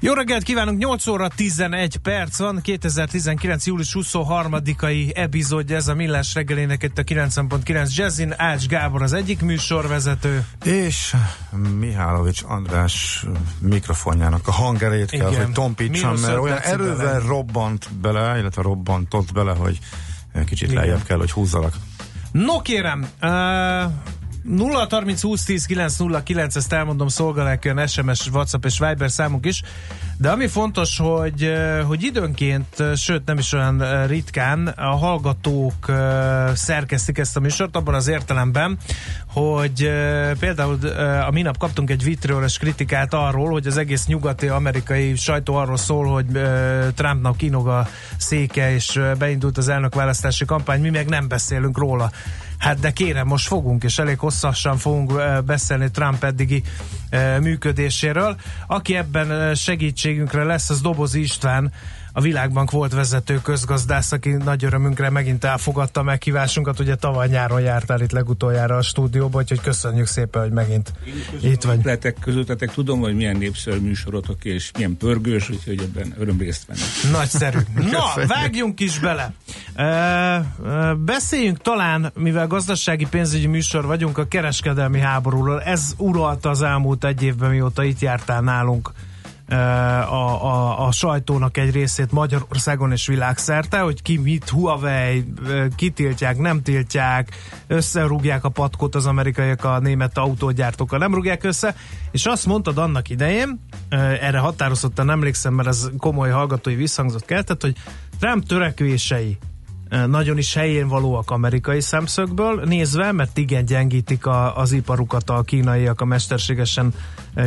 Jó reggelt kívánunk, 8 óra 11 perc van, 2019. július 23-ai epizódja ez a Millás reggelének itt a 90.9 Jazzin, Ács Gábor az egyik műsorvezető. És Mihálovics András mikrofonjának a hangerejét kell, hogy tompítsam, mert olyan erővel robbant bele, illetve robbantott bele, hogy kicsit Igen. lejjebb kell, hogy húzzalak. No kérem, uh, 0 30 20 10 9 0 9, ezt elmondom szolgálják SMS, WhatsApp és Viber számunk is, de ami fontos, hogy, hogy időnként, sőt nem is olyan ritkán, a hallgatók szerkesztik ezt a műsort abban az értelemben, hogy például a minap kaptunk egy vitrióres kritikát arról, hogy az egész nyugati amerikai sajtó arról szól, hogy Trumpnak kinog a széke, és beindult az elnökválasztási kampány, mi meg nem beszélünk róla. Hát de kérem, most fogunk, és elég hosszasan fogunk beszélni Trump eddigi működéséről. Aki ebben segítségünkre lesz, az Dobozi István, a Világbank volt vezető közgazdász, aki nagy örömünkre megint elfogadta meghívásunkat. Ugye tavaly nyáron jártál itt legutoljára a stúdióban, úgyhogy köszönjük szépen, hogy megint itt vagy. Letek közöttetek tudom, hogy milyen népszerű műsorotok és milyen pörgős, úgyhogy ebben öröm részt venni. Nagyszerű. Na, vágjunk is bele. Uh, beszéljünk talán, mivel gazdasági pénzügyi műsor vagyunk, a kereskedelmi háborúról. Ez uralta az elmúlt egy évben, mióta itt jártál nálunk a, a, a sajtónak egy részét Magyarországon és világszerte, hogy ki mit, Huawei, kitiltják, nem tiltják, összerúgják a patkot az amerikaiak a német autógyártókkal, nem rúgják össze, és azt mondtad annak idején, erre határozottan emlékszem, mert ez komoly hallgatói visszhangzott keltett, hogy Trump törekvései nagyon is helyén valóak amerikai szemszögből nézve, mert igen gyengítik a, az iparukat a kínaiak a mesterségesen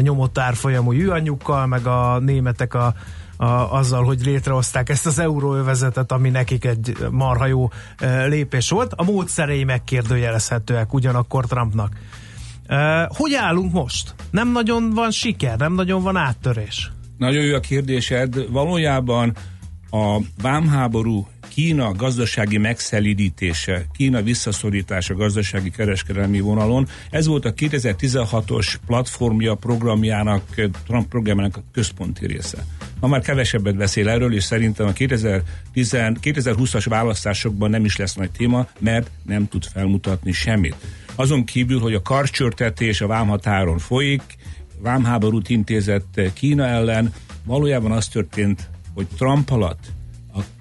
nyomott árfolyamú jűanyukkal, meg a németek a, a, azzal, hogy létrehozták ezt az euróövezetet, ami nekik egy marha jó lépés volt. A módszerei megkérdőjelezhetőek ugyanakkor Trumpnak. Hogy állunk most? Nem nagyon van siker, nem nagyon van áttörés. Nagyon jó a kérdésed. Valójában a vámháború Kína gazdasági megszelidítése, Kína visszaszorítása gazdasági kereskedelmi vonalon, ez volt a 2016-os platformja programjának, Trump programjának a központi része. Ma már kevesebbet beszél erről, és szerintem a 2010, 2020-as választásokban nem is lesz nagy téma, mert nem tud felmutatni semmit. Azon kívül, hogy a karcsörtetés a vámhatáron folyik, vámháborút intézett Kína ellen, valójában az történt, hogy Trump alatt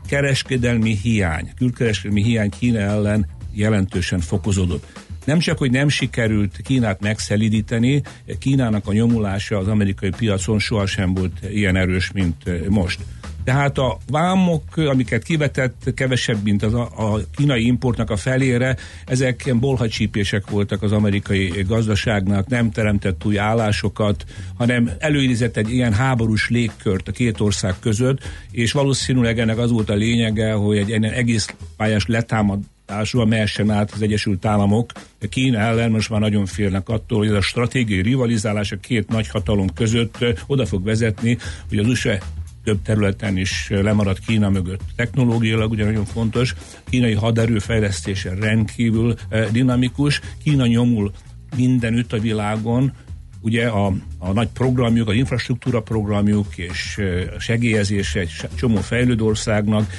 kereskedelmi hiány, külkereskedelmi hiány Kína ellen jelentősen fokozódott. Nem csak, hogy nem sikerült Kínát megszelidíteni, Kínának a nyomulása az amerikai piacon sohasem volt ilyen erős, mint most. Tehát a vámok, amiket kivetett, kevesebb, mint az a, a kínai importnak a felére, ezek bolhacsípések voltak az amerikai gazdaságnak, nem teremtett új állásokat, hanem előidézett egy ilyen háborús légkört a két ország között, és valószínűleg ennek az volt a lényege, hogy egy egész pályás letámad társul, mehessen át az Egyesült Államok. Kína ellen most már nagyon félnek attól, hogy ez a stratégiai rivalizálás a két nagy hatalom között oda fog vezetni, hogy az USA több területen is lemaradt Kína mögött. Technológiailag ugye nagyon fontos, kínai haderő fejlesztése rendkívül eh, dinamikus, Kína nyomul mindenütt a világon, ugye a, a nagy programjuk, az infrastruktúra programjuk és eh, segélyezése egy csomó fejlődő országnak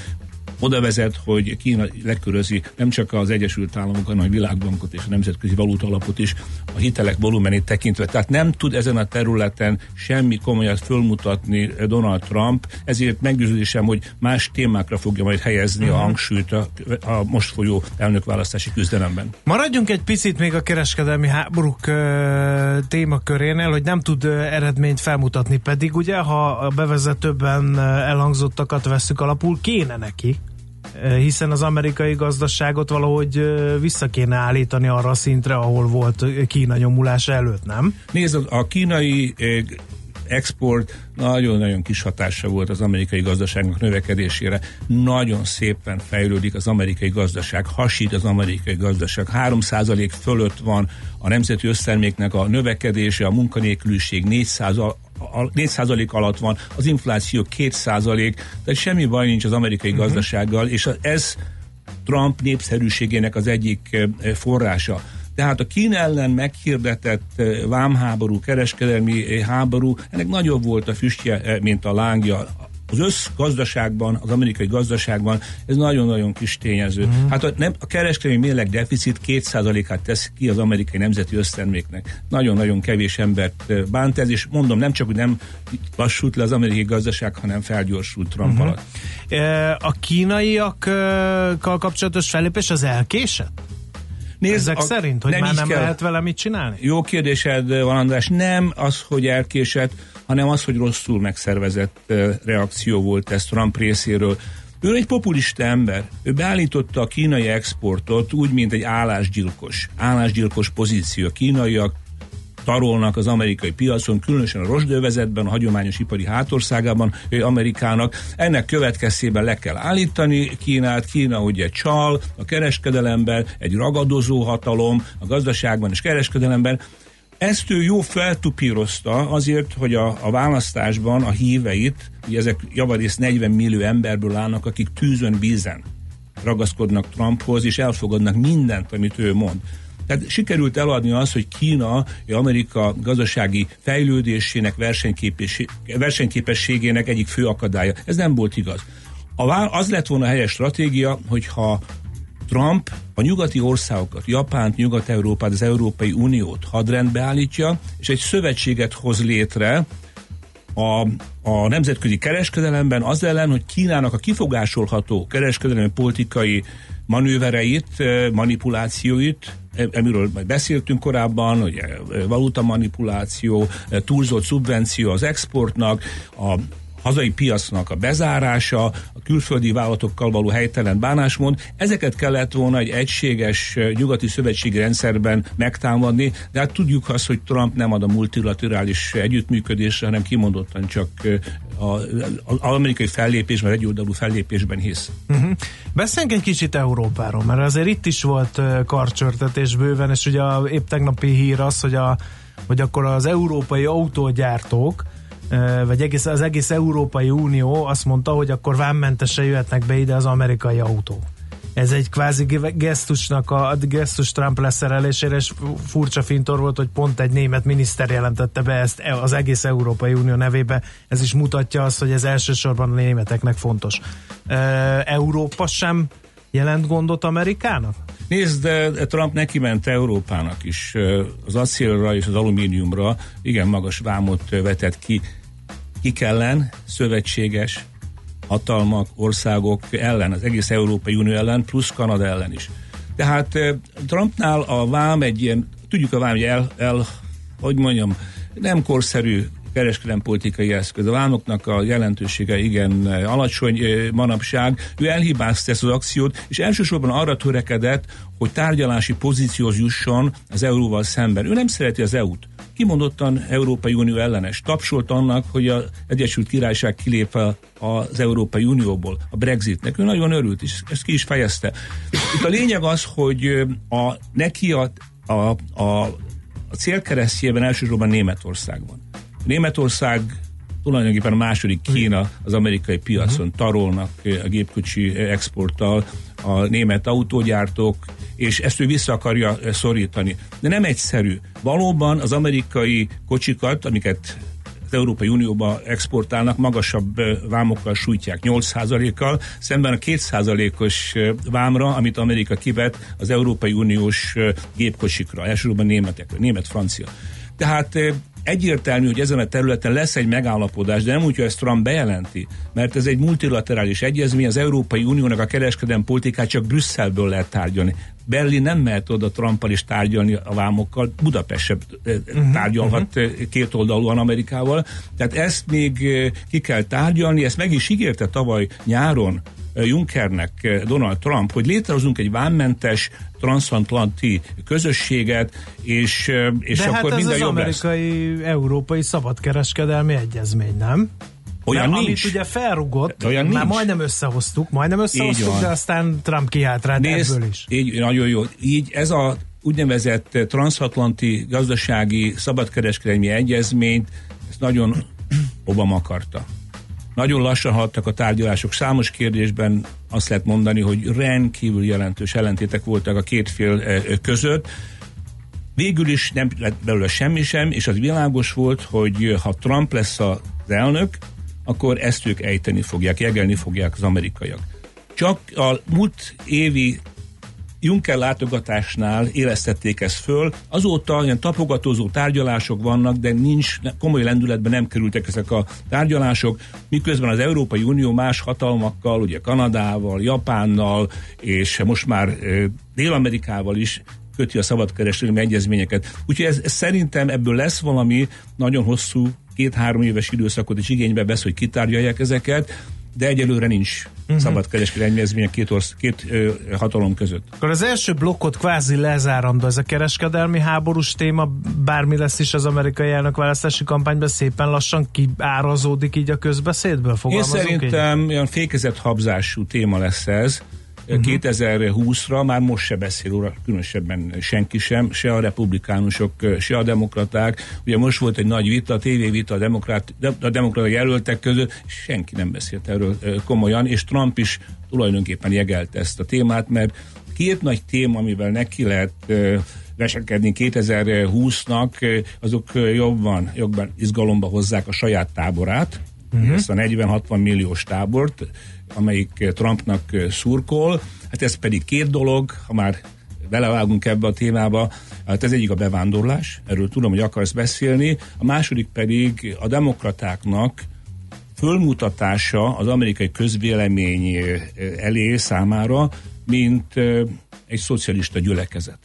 oda vezet, hogy Kína lekörözi nem csak az Egyesült Államok, hanem a világbankot és a Nemzetközi Valuta Alapot is a hitelek volumenét tekintve. Tehát nem tud ezen a területen semmi komolyat fölmutatni Donald Trump, ezért meggyőződésem, hogy más témákra fogja majd helyezni uh-huh. a mhm. hangsúlyt a, a most folyó elnökválasztási küzdelemben. Maradjunk egy picit még a kereskedelmi háborúk uh, témakörénél, hogy nem tud eredményt felmutatni, pedig ugye, ha a bevezetőben elhangzottakat veszük alapul, kéne neki hiszen az amerikai gazdaságot valahogy vissza kéne állítani arra a szintre, ahol volt Kína nyomulása előtt, nem? Nézd, a kínai export nagyon-nagyon kis hatása volt az amerikai gazdaságnak növekedésére. Nagyon szépen fejlődik az amerikai gazdaság, hasít az amerikai gazdaság. 3% fölött van a nemzeti összterméknek a növekedése, a munkanélküliség 400 4% alatt van, az infláció 2%, tehát semmi baj nincs az amerikai uh-huh. gazdasággal, és ez Trump népszerűségének az egyik forrása. Tehát a Kína ellen meghirdetett vámháború, kereskedelmi háború, ennek nagyobb volt a füstje, mint a lángja az összgazdaságban, az amerikai gazdaságban ez nagyon-nagyon kis tényező. Mm. Hát a, nem, a kereskedelmi mérleg deficit 2%-át tesz ki az amerikai nemzeti összterméknek. Nagyon-nagyon kevés embert bánt ez, és mondom, nem csak, hogy nem lassult le az amerikai gazdaság, hanem felgyorsult Trump mm-hmm. alatt. A kínaiakkal kapcsolatos fellépés az elkésett? Nézd, Ezek a, szerint, hogy nem már nem kell. lehet vele mit csinálni? Jó kérdésed van, András. Nem az, hogy elkésett, hanem az, hogy rosszul megszervezett reakció volt ez Trump részéről. Ő egy populista ember. Ő beállította a kínai exportot úgy, mint egy állásgyilkos. Állásgyilkos pozíció. A kínaiak tarolnak az amerikai piacon, különösen a rozsdővezetben, a hagyományos ipari hátországában Amerikának. Ennek következtében le kell állítani Kínát. Kína ugye csal a kereskedelemben, egy ragadozó hatalom a gazdaságban és kereskedelemben. Ezt ő jó feltupírozta azért, hogy a, a választásban a híveit, ugye ezek javarészt 40 millió emberből állnak, akik tűzön bízen ragaszkodnak Trumphoz, és elfogadnak mindent, amit ő mond. Tehát sikerült eladni azt, hogy Kína, Amerika gazdasági fejlődésének, versenyképességének egyik fő akadálya. Ez nem volt igaz. A, az lett volna a helyes stratégia, hogyha Trump a nyugati országokat, Japánt, Nyugat-Európát, az Európai Uniót hadrendbe állítja, és egy szövetséget hoz létre a, a nemzetközi kereskedelemben az ellen, hogy Kínának a kifogásolható kereskedelmi politikai manővereit, manipulációit, amiről majd beszéltünk korábban, ugye valuta manipuláció, túlzott szubvenció az exportnak, a hazai piacnak a bezárása, a külföldi vállalatokkal való helytelen bánásmód, ezeket kellett volna egy egységes nyugati szövetségi rendszerben megtámadni, de hát tudjuk azt, hogy Trump nem ad a multilaterális együttműködésre, hanem kimondottan csak az amerikai fellépésben, egyoldalú fellépésben hisz. Uh-huh. Beszéljünk egy kicsit Európáról, mert azért itt is volt karcsörtetés bőven, és ugye a, épp tegnapi hír az, hogy, a, hogy akkor az európai autógyártók vagy egész, az egész Európai Unió azt mondta, hogy akkor vámmentesen jöhetnek be ide az amerikai autók. Ez egy kvázi gesztusnak a, a gesztus Trump leszerelésére, és furcsa fintor volt, hogy pont egy német miniszter jelentette be ezt e, az egész Európai Unió nevébe. Ez is mutatja azt, hogy ez elsősorban a németeknek fontos. Európa sem jelent gondot Amerikának? Nézd, de Trump neki ment Európának is. Az acélra és az alumíniumra igen magas vámot vetett ki kik ellen, szövetséges hatalmak, országok ellen, az egész Európai Unió ellen, plusz Kanada ellen is. Tehát eh, Trumpnál a vám egy ilyen, tudjuk a vám, hogy el, el hogy mondjam, nem korszerű kereskedelmi politikai eszköz. A vámoknak a jelentősége igen alacsony manapság. Ő elhibázta ezt az akciót, és elsősorban arra törekedett, hogy tárgyalási pozícióhoz jusson az euróval szemben. Ő nem szereti az EU-t kimondottan Európai Unió ellenes. Tapsolt annak, hogy az Egyesült Királyság kilép az Európai Unióból, a Brexitnek. Ő nagyon örült, és ezt ki is fejezte. Itt a lényeg az, hogy a, neki a, a, a, a célkeresztjében elsősorban Németország van. Németország tulajdonképpen a második Kína az amerikai piacon uh-huh. tarolnak a gépkocsi exporttal a német autógyártók, és ezt ő vissza akarja szorítani. De nem egyszerű. Valóban az amerikai kocsikat, amiket az Európai Unióba exportálnak, magasabb vámokkal sújtják, 8%-kal, szemben a 2%-os vámra, amit Amerika kivet az Európai Uniós gépkocsikra, elsősorban németekre, német-francia. Tehát egyértelmű, hogy ezen a területen lesz egy megállapodás, de nem úgy, hogy ezt Trump bejelenti, mert ez egy multilaterális egyezmény, az Európai Uniónak a kereskedelmi politikát csak Brüsszelből lehet tárgyalni. Berlin nem mehet oda Trumpal is tárgyalni a vámokkal, Budapest sem uh-huh, tárgyalhat uh-huh. két oldalúan Amerikával. Tehát ezt még ki kell tárgyalni, ezt meg is ígérte tavaly nyáron Junckernek Donald Trump, hogy létrehozunk egy vámmentes transatlanti közösséget, és, és De akkor hát minden ez az jobb amerikai, lesz. európai szabadkereskedelmi egyezmény, nem? Olyan Mert nincs. Amit ugye felrugott, olyan már nincs. majdnem összehoztuk, majdnem összehoztuk, de aztán Trump kiállt rá Nézd, ebből is. Így, nagyon jó. Így ez a úgynevezett transatlanti gazdasági szabadkereskedelmi egyezményt, ezt nagyon Obama akarta. Nagyon lassan haladtak a tárgyalások. Számos kérdésben azt lehet mondani, hogy rendkívül jelentős ellentétek voltak a két fél között. Végül is nem lett belőle semmi sem, és az világos volt, hogy ha Trump lesz az elnök, akkor ezt ők ejteni fogják, jegelni fogják az amerikaiak. Csak a múlt évi Juncker látogatásnál élesztették ezt föl. Azóta ilyen tapogatózó tárgyalások vannak, de nincs, komoly lendületben nem kerültek ezek a tárgyalások, miközben az Európai Unió más hatalmakkal, ugye Kanadával, Japánnal, és most már Dél-Amerikával is köti a szabadkereskedelmi egyezményeket. Úgyhogy ez, ez szerintem ebből lesz valami nagyon hosszú, két-három éves időszakot is igénybe vesz, hogy kitárgyalják ezeket, de egyelőre nincs uh-huh. szabadkereskedelmi egyezmény a két, orsz, két ö, hatalom között. Akkor az első blokkot kvázi lezárandó ez a kereskedelmi háborús téma, bármi lesz is az amerikai elnök választási kampányban, szépen lassan kiárazódik így a közbeszédből, Én szerintem olyan fékezett habzású téma lesz ez. Uh-huh. 2020-ra már most se beszél róla, különösebben senki sem, se a republikánusok, se a demokraták. Ugye most volt egy nagy vita, a tévévita a, demokrát, a demokrata jelöltek között, senki nem beszélt erről komolyan, és Trump is tulajdonképpen jegelte ezt a témát, mert két nagy téma, amivel neki lehet vesekedni 2020-nak, ö, azok jobban, jobban izgalomba hozzák a saját táborát, uh-huh. ezt a 40-60 milliós tábort, amelyik Trumpnak szurkol. Hát ez pedig két dolog, ha már belevágunk ebbe a témába, hát ez egyik a bevándorlás, erről tudom, hogy akarsz beszélni, a második pedig a demokratáknak fölmutatása az amerikai közvélemény ö, elé számára, mint ö, egy szocialista gyülekezet.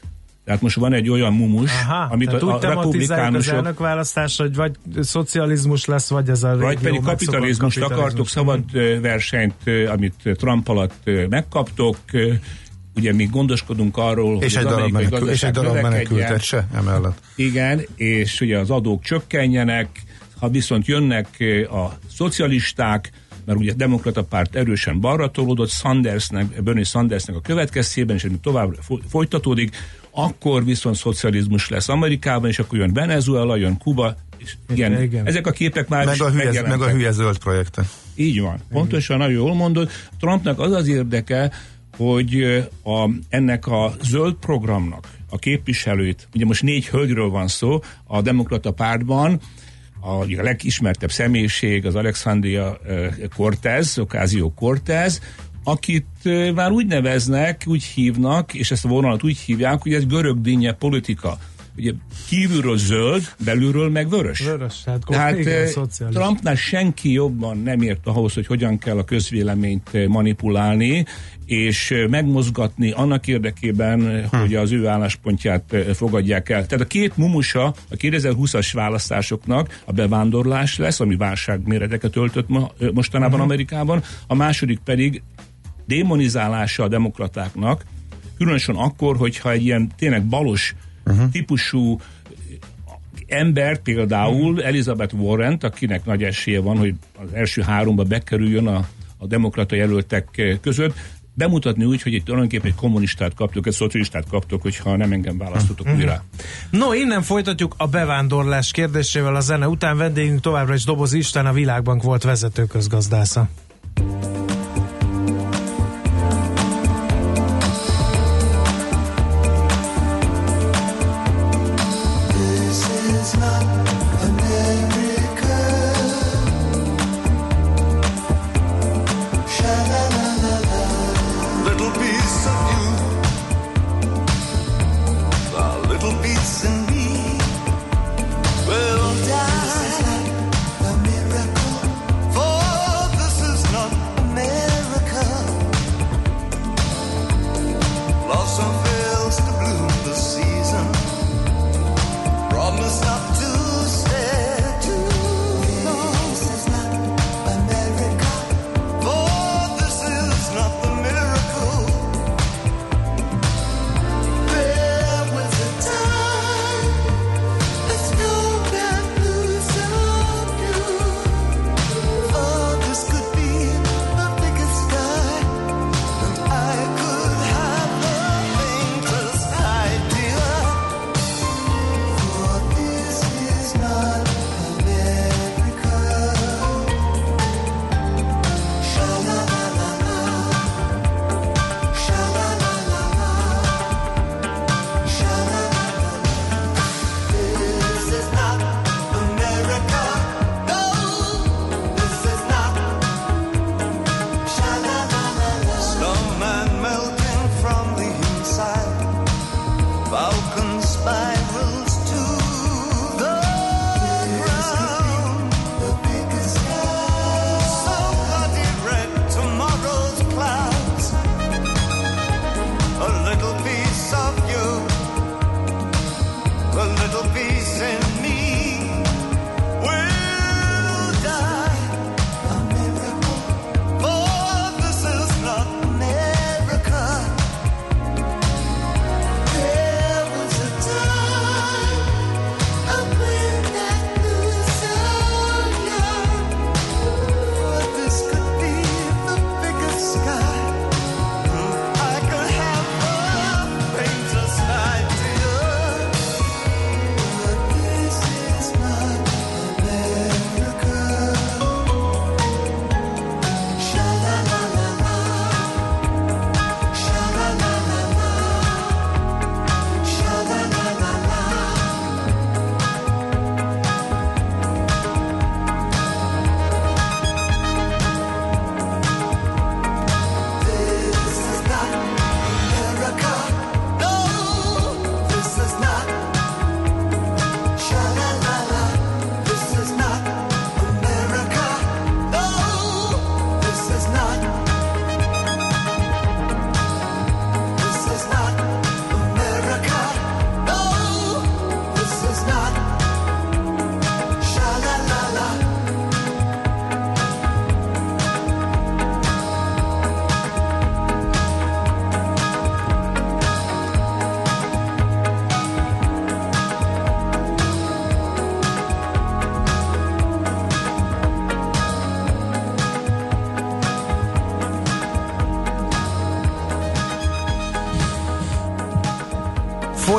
Tehát most van egy olyan mumus, Aha, amit a, úgy a tematizáljuk az republikánusok elnökválasztás, hogy vagy szocializmus lesz, vagy ez a vagy pedig kapitalizmust akartok, szabad ö, versenyt, amit Trump alatt megkaptok. Ugye mi gondoskodunk arról, És hogy egy az darab, menekül, és egy darab menekültet se emellett. Igen, és ugye az adók csökkenjenek, ha viszont jönnek a szocialisták, mert ugye a demokrata párt erősen balra tolódott, Sandersnek, Bernie Sandersnek a következtében, és ez még tovább fo- folytatódik, akkor viszont szocializmus lesz Amerikában, és akkor jön Venezuela, jön Kuba, és igen, Igen. igen. ezek a képek már Meg is a, hülye, meg a hülye zöld projekte. Így van. Pontosan, nagyon jól mondod. Trumpnak az az érdeke, hogy a, ennek a zöld programnak a képviselőt, ugye most négy hölgyről van szó a demokrata pártban, a, a legismertebb személyiség az Alexandria Cortez, Ocasio Cortez, akit már úgy neveznek, úgy hívnak, és ezt a vonalat úgy hívják, hogy ez görög dinnye politika. Ugye kívülről zöld, belülről meg vörös. Vörös, hát Tehát igen, szocialista. Trumpnál senki jobban nem ért ahhoz, hogy hogyan kell a közvéleményt manipulálni, és megmozgatni annak érdekében, Hm. hogy az ő álláspontját fogadják el. Tehát a két mumusa a 2020-as választásoknak a bevándorlás lesz, ami válságméreteket öltött ma, mostanában Mhm. Amerikában, a második pedig démonizálása a demokratáknak, különösen akkor, hogyha egy ilyen tényleg balos uh-huh. típusú ember, például Elizabeth Warren, akinek nagy esélye van, hogy az első háromba bekerüljön a, a demokrata jelöltek eh, között, bemutatni úgy, hogy egy tulajdonképpen egy kommunistát kaptok, egy szocialistát kaptok, hogyha nem engem választotok Mhm. újra. No, innen folytatjuk a bevándorlás kérdésével a zene után. Vendégünk továbbra is Doboz István, a Világbank volt vezető közgazdásza.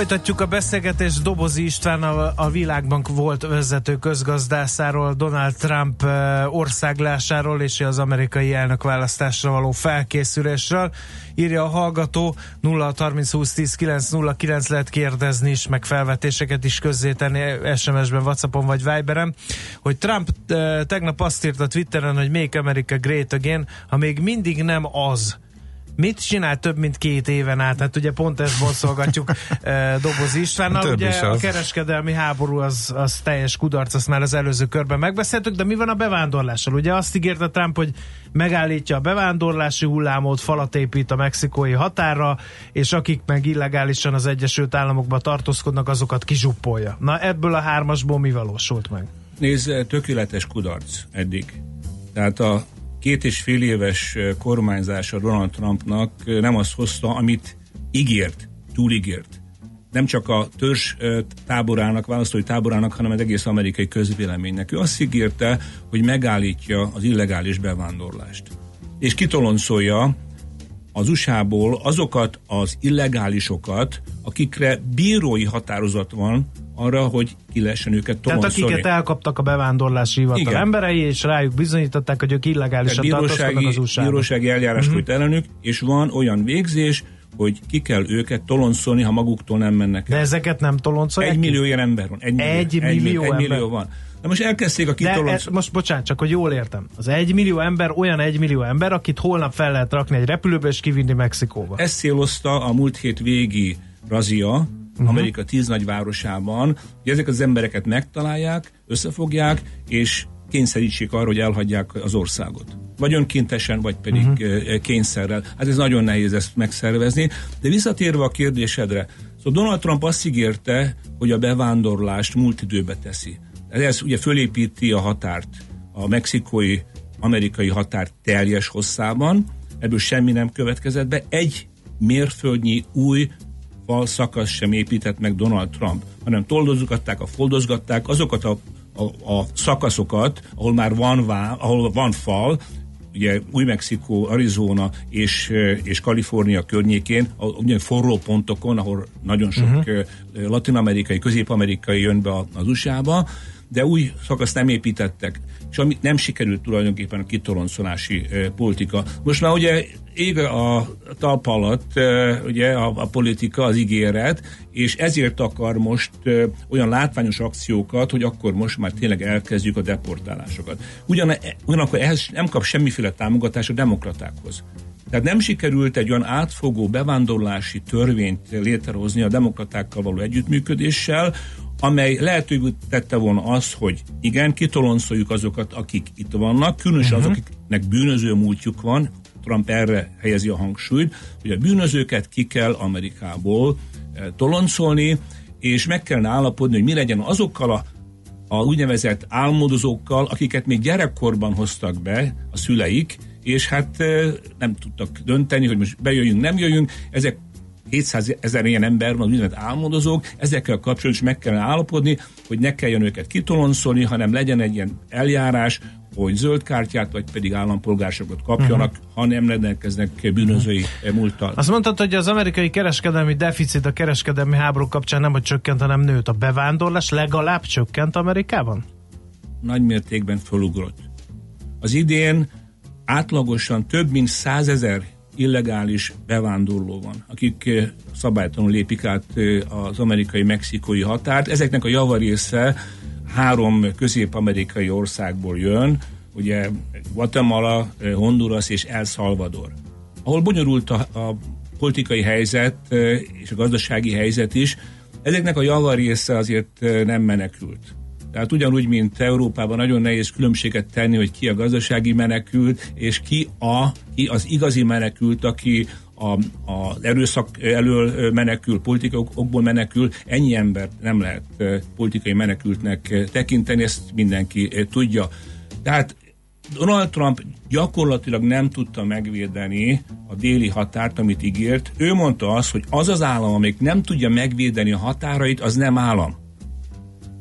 Folytatjuk a beszélgetést Dobozi István a, a Világbank volt vezető közgazdászáról, Donald Trump országlásáról és az amerikai elnökválasztásra való felkészülésről. Írja a hallgató 0 30 20 10 9 0 9 lehet kérdezni is, meg felvetéseket is közzétenni SMS-ben, Whatsappon vagy Viberen, hogy Trump tegnap azt írt a Twitteren, hogy Make America Great Again, ha még mindig nem az, Mit csinál több mint két éven át? Hát ugye pont ezt bonszolgatjuk e, Doboz Istvánnal. Több ugye a kereskedelmi háború az, az teljes kudarc, azt már az előző körben megbeszéltük, de mi van a bevándorlással? Ugye azt ígérte Trump, hogy megállítja a bevándorlási hullámot, falat épít a mexikói határra, és akik meg illegálisan az Egyesült Államokba tartózkodnak, azokat kizsuppolja. Na ebből a hármasból mi valósult meg? Nézd, tökéletes kudarc eddig. Tehát a két és fél éves kormányzása Donald Trumpnak nem azt hozta, amit ígért, túligért. Nem csak a törzs táborának, választói táborának, hanem az egész amerikai közvéleménynek. Ő azt ígérte, hogy megállítja az illegális bevándorlást. És kitoloncolja az USA-ból azokat az illegálisokat, akikre bírói határozat van, arra, hogy ki lehessen őket toloncolni. Tehát akiket elkaptak a bevándorlási hivatal Igen. emberei, és rájuk bizonyították, hogy ők illegálisan bírósági, az usa Bírósági eljárás uh-huh. ellenük, és van olyan végzés, hogy ki kell őket toloncolni, ha maguktól nem mennek el. De ezeket nem toloncolják? Egy millió ilyen ember van. Egy millió, egy millió, egy, egy millió van. De most elkezdték a kitolonc... most bocsánat, csak hogy jól értem. Az egy millió ember olyan egy millió ember, akit holnap fel lehet rakni egy repülőbe és kivinni Mexikóba. Ezt célozta a múlt hét végi razia, uh-huh. Amerika tíz nagyvárosában, hogy ezek az embereket megtalálják, összefogják, és kényszerítsék arra, hogy elhagyják az országot. Vagy önkéntesen, vagy pedig uh-huh. kényszerrel. Hát ez nagyon nehéz ezt megszervezni. De visszatérve a kérdésedre, szóval Donald Trump azt ígérte, hogy a bevándorlást múlt időbe teszi. Ez ugye fölépíti a határt, a mexikói, amerikai határ teljes hosszában, ebből semmi nem következett be. Egy mérföldnyi új fal szakasz sem épített meg Donald Trump, hanem toldozgatták, a foldozgatták azokat a, a, a szakaszokat, ahol már van, vá, ahol van fal, ugye Új-Mexikó, Arizona és, és Kalifornia környékén, ugye forró pontokon, ahol nagyon sok uh-huh. latin-amerikai, közép-amerikai jön be az USA-ba, de új szakaszt nem építettek, és amit nem sikerült tulajdonképpen a kitoloncolási e, politika. Most már ugye ég a talp alatt e, ugye a, a politika, az ígéret, és ezért akar most e, olyan látványos akciókat, hogy akkor most már tényleg elkezdjük a deportálásokat. Ugyan, ugyanakkor ehhez nem kap semmiféle támogatást a demokratákhoz. Tehát nem sikerült egy olyan átfogó bevándorlási törvényt létrehozni a demokratákkal való együttműködéssel, amely lehetővé tette volna az, hogy igen, kitoloncoljuk azokat, akik itt vannak, különösen uh-huh. azoknak bűnöző múltjuk van, Trump erre helyezi a hangsúlyt, hogy a bűnözőket ki kell Amerikából e, toloncolni, és meg kellene állapodni, hogy mi legyen azokkal a, a úgynevezett álmodozókkal, akiket még gyerekkorban hoztak be a szüleik, és hát e, nem tudtak dönteni, hogy most bejöjjünk, nem jöjjünk, ezek 700 ezer ilyen ember van, úgynevezett álmodozók, ezekkel kapcsolatban is meg kell állapodni, hogy ne kelljen őket kitoloncolni, hanem legyen egy ilyen eljárás, hogy zöld kártyát, vagy pedig állampolgárságot kapjanak, uh-huh. ha nem rendelkeznek bűnözői uh-huh. múlttal. Azt mondtad, hogy az amerikai kereskedelmi deficit a kereskedelmi háború kapcsán nem, hogy csökkent, hanem nőtt. A bevándorlás legalább csökkent Amerikában? Nagy mértékben fölugrott. Az idén átlagosan több mint százezer illegális bevándorló van, akik eh, szabálytalanul lépik át eh, az amerikai-mexikói határt. Ezeknek a javarésze három közép-amerikai országból jön, ugye Guatemala, eh, Honduras és El Salvador, ahol bonyolult a, a politikai helyzet és a gazdasági helyzet is. Ezeknek a javarésze azért nem menekült. Tehát ugyanúgy, mint Európában nagyon nehéz különbséget tenni, hogy ki a gazdasági menekült, és ki, a, ki az igazi menekült, aki a, az erőszak elől menekül, politikai okból menekül, ennyi ember nem lehet politikai menekültnek tekinteni, ezt mindenki tudja. Tehát Donald Trump gyakorlatilag nem tudta megvédeni a déli határt, amit ígért. Ő mondta azt, hogy az az állam, amelyik nem tudja megvédeni a határait, az nem állam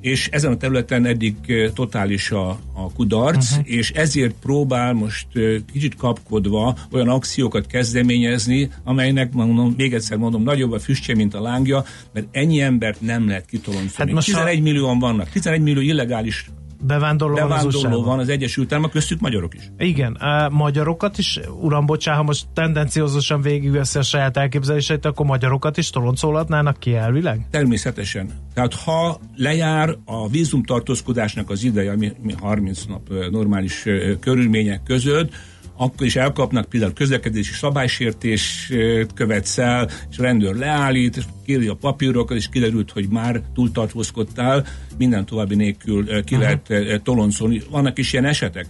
és ezen a területen eddig totális a, a kudarc, uh-huh. és ezért próbál most kicsit kapkodva olyan akciókat kezdeményezni, amelynek, mondom, még egyszer mondom, nagyobb a füstje, mint a lángja, mert ennyi embert nem lehet kitoloncolni. Hát 11 a... millióan vannak, 11 millió illegális bevándorló, bevándorló van, az van az Egyesült Államok, köztük magyarok is. Igen, a magyarokat is, uram, bocsánat, ha most tendenciózusan végigveszi a saját elképzeléseit, akkor magyarokat is toloncolhatnának ki elvileg? Természetesen. Tehát ha lejár a vízumtartózkodásnak az ideje, ami 30 nap normális körülmények között, akkor is elkapnak például közlekedési szabálysértés követsz el, és a rendőr leállít, és kéri a papírokat, és kiderült, hogy már túltartózkodtál, minden további nélkül ki uh-huh. lehet toloncolni. Vannak is ilyen esetek.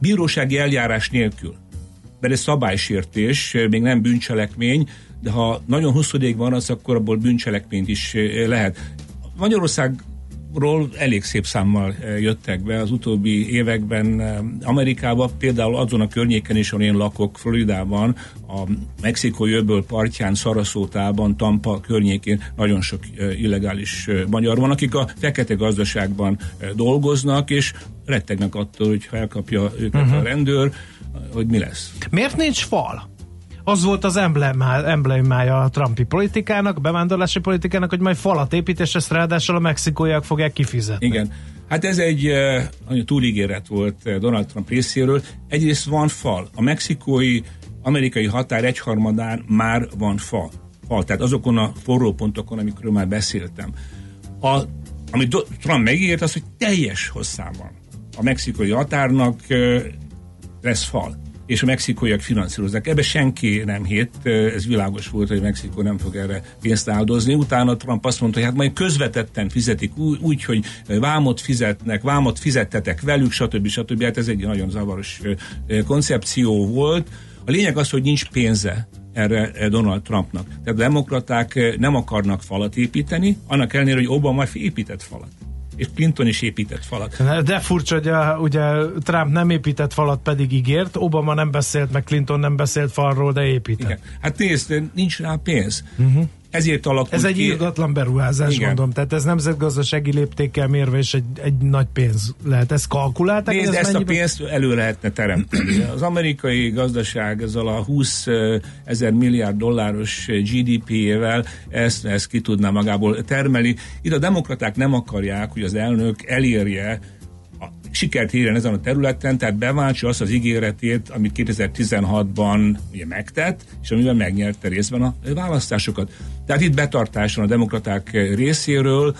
Bírósági eljárás nélkül, mert ez szabálysértés, még nem bűncselekmény, de ha nagyon hosszú van az, akkor abból bűncselekményt is lehet. Magyarország ról elég szép számmal eh, jöttek be az utóbbi években eh, Amerikába, például azon a környéken is, ahol én lakok, Floridában, a Mexikói öböl partján, Szaraszótában, Tampa környékén nagyon sok eh, illegális magyar van, akik a fekete gazdaságban dolgoznak, és rettegnek attól, hogy ha elkapja őket uh-huh. a rendőr, hogy mi lesz. Miért nincs fal? Az volt az emblemája a Trumpi politikának, a bevándorlási politikának, hogy majd falat épít, és ezt ráadásul a mexikóiak fogják kifizetni. Igen. Hát ez egy uh, túlígéret volt uh, Donald Trump részéről. Egyrészt van fal. A mexikói amerikai határ egyharmadán már van fal. fal. Tehát azokon a forró pontokon, amikről már beszéltem. A, amit Trump megígért, az, hogy teljes hosszában a mexikói határnak uh, lesz fal és a mexikóiak finanszírozzák. Ebbe senki nem hét, ez világos volt, hogy Mexikó nem fog erre pénzt áldozni. Utána Trump azt mondta, hogy hát majd közvetetten fizetik úgy, úgy hogy vámot fizetnek, vámot fizettetek velük, stb. stb. Hát ez egy nagyon zavaros koncepció volt. A lényeg az, hogy nincs pénze erre Donald Trumpnak. Tehát a demokraták nem akarnak falat építeni, annak ellenére, hogy Obama épített falat és Clinton is épített falat. De furcsa, hogy a, ugye Trump nem épített falat, pedig ígért, Obama nem beszélt, meg Clinton nem beszélt falról, de épített. Igen. Hát nézd, nincs rá pénz. Uh-huh ezért alakult Ez egy irgatlan beruházás, Igen. mondom. Tehát ez nemzetgazdasági léptékkel mérve is egy, egy nagy pénz lehet. Ez kalkulálták? Nézd, ez ezt mennyiben? a pénzt elő lehetne teremteni. Az amerikai gazdaság ezzel a 20 ezer milliárd dolláros GDP-ével ezt, ezt ki tudná magából termelni. Itt a demokraták nem akarják, hogy az elnök elérje sikert érjen ezen a területen, tehát beváltsa azt az ígéretét, amit 2016-ban ugye megtett, és amivel megnyerte részben a választásokat. Tehát itt betartáson a demokraták részéről,